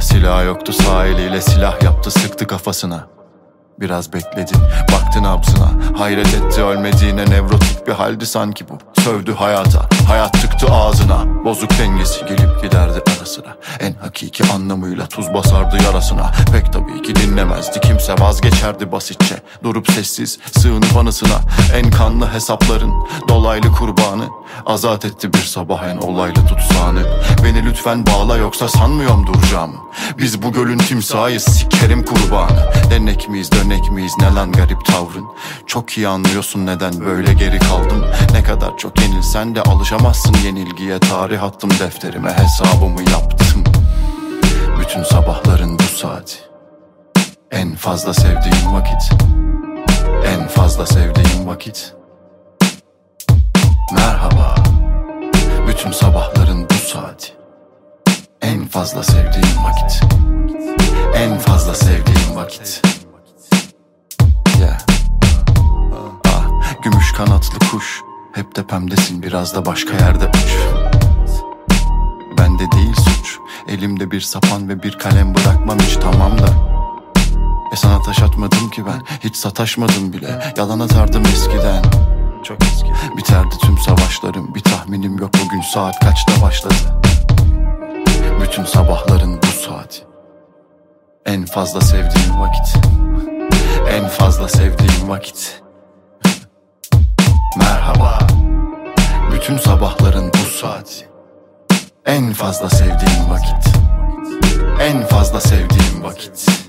Silah yoktu sağ eliyle silah yaptı sıktı kafasına. Biraz bekledin, baktın nabzına. Hayret etti ölmediğine nevrotik bir haldi sanki bu. Sövdü hayata, hayat çıktı ağzına. Bozuk dengesi gelip giderdi ara sıra En hakiki anlamıyla tuz basardı yarasına. Pek tabii ki dinlemezdi. Kimse vazgeçerdi basitçe. Durup sessiz, sığınıp anısına. En kanlı hesapların dolaylı kurbanı. Azat etti bir sabah en olaylı tutsağını. Beni lütfen bağla yoksa sanmıyorum duracağım Biz bu gölün timsahıyız sikerim kurbanı. Denek miyiz dönek miyiz ne lan garip tavrın? Çok iyi anlıyorsun neden böyle geri kaldım Ne kadar çok yenilsen de alışamazsın yenilgiye. Tarih attım defterime hesabımı yaptım. Bütün sabahların bu saati En fazla sevdiğim vakit. En fazla sevdiğim vakit. Merhaba. Bütün sabahların bu saati. En fazla sevdiğim vakit. En fazla sevdiğim vakit. Yeah. Ah, gümüş kanatlı kuş. Hep tepemdesin biraz da başka yerde uç. Bende değil suç. Elimde bir sapan ve bir kalem bırakmam hiç tamam da E sana taş atmadım ki ben Hiç sataşmadım bile. Yalan atardım eskiden. Çok eski. Biterdi tüm savaşlarım Bir tahminim yok bugün saat kaçta başladı? Bütün sabahların bu saati. En fazla sevdiğim vakit. En fazla sevdiğim vakit. Merhaba. Bütün sabahların bu saati. En fazla sevdiğim vakit. En fazla sevdiğim vakit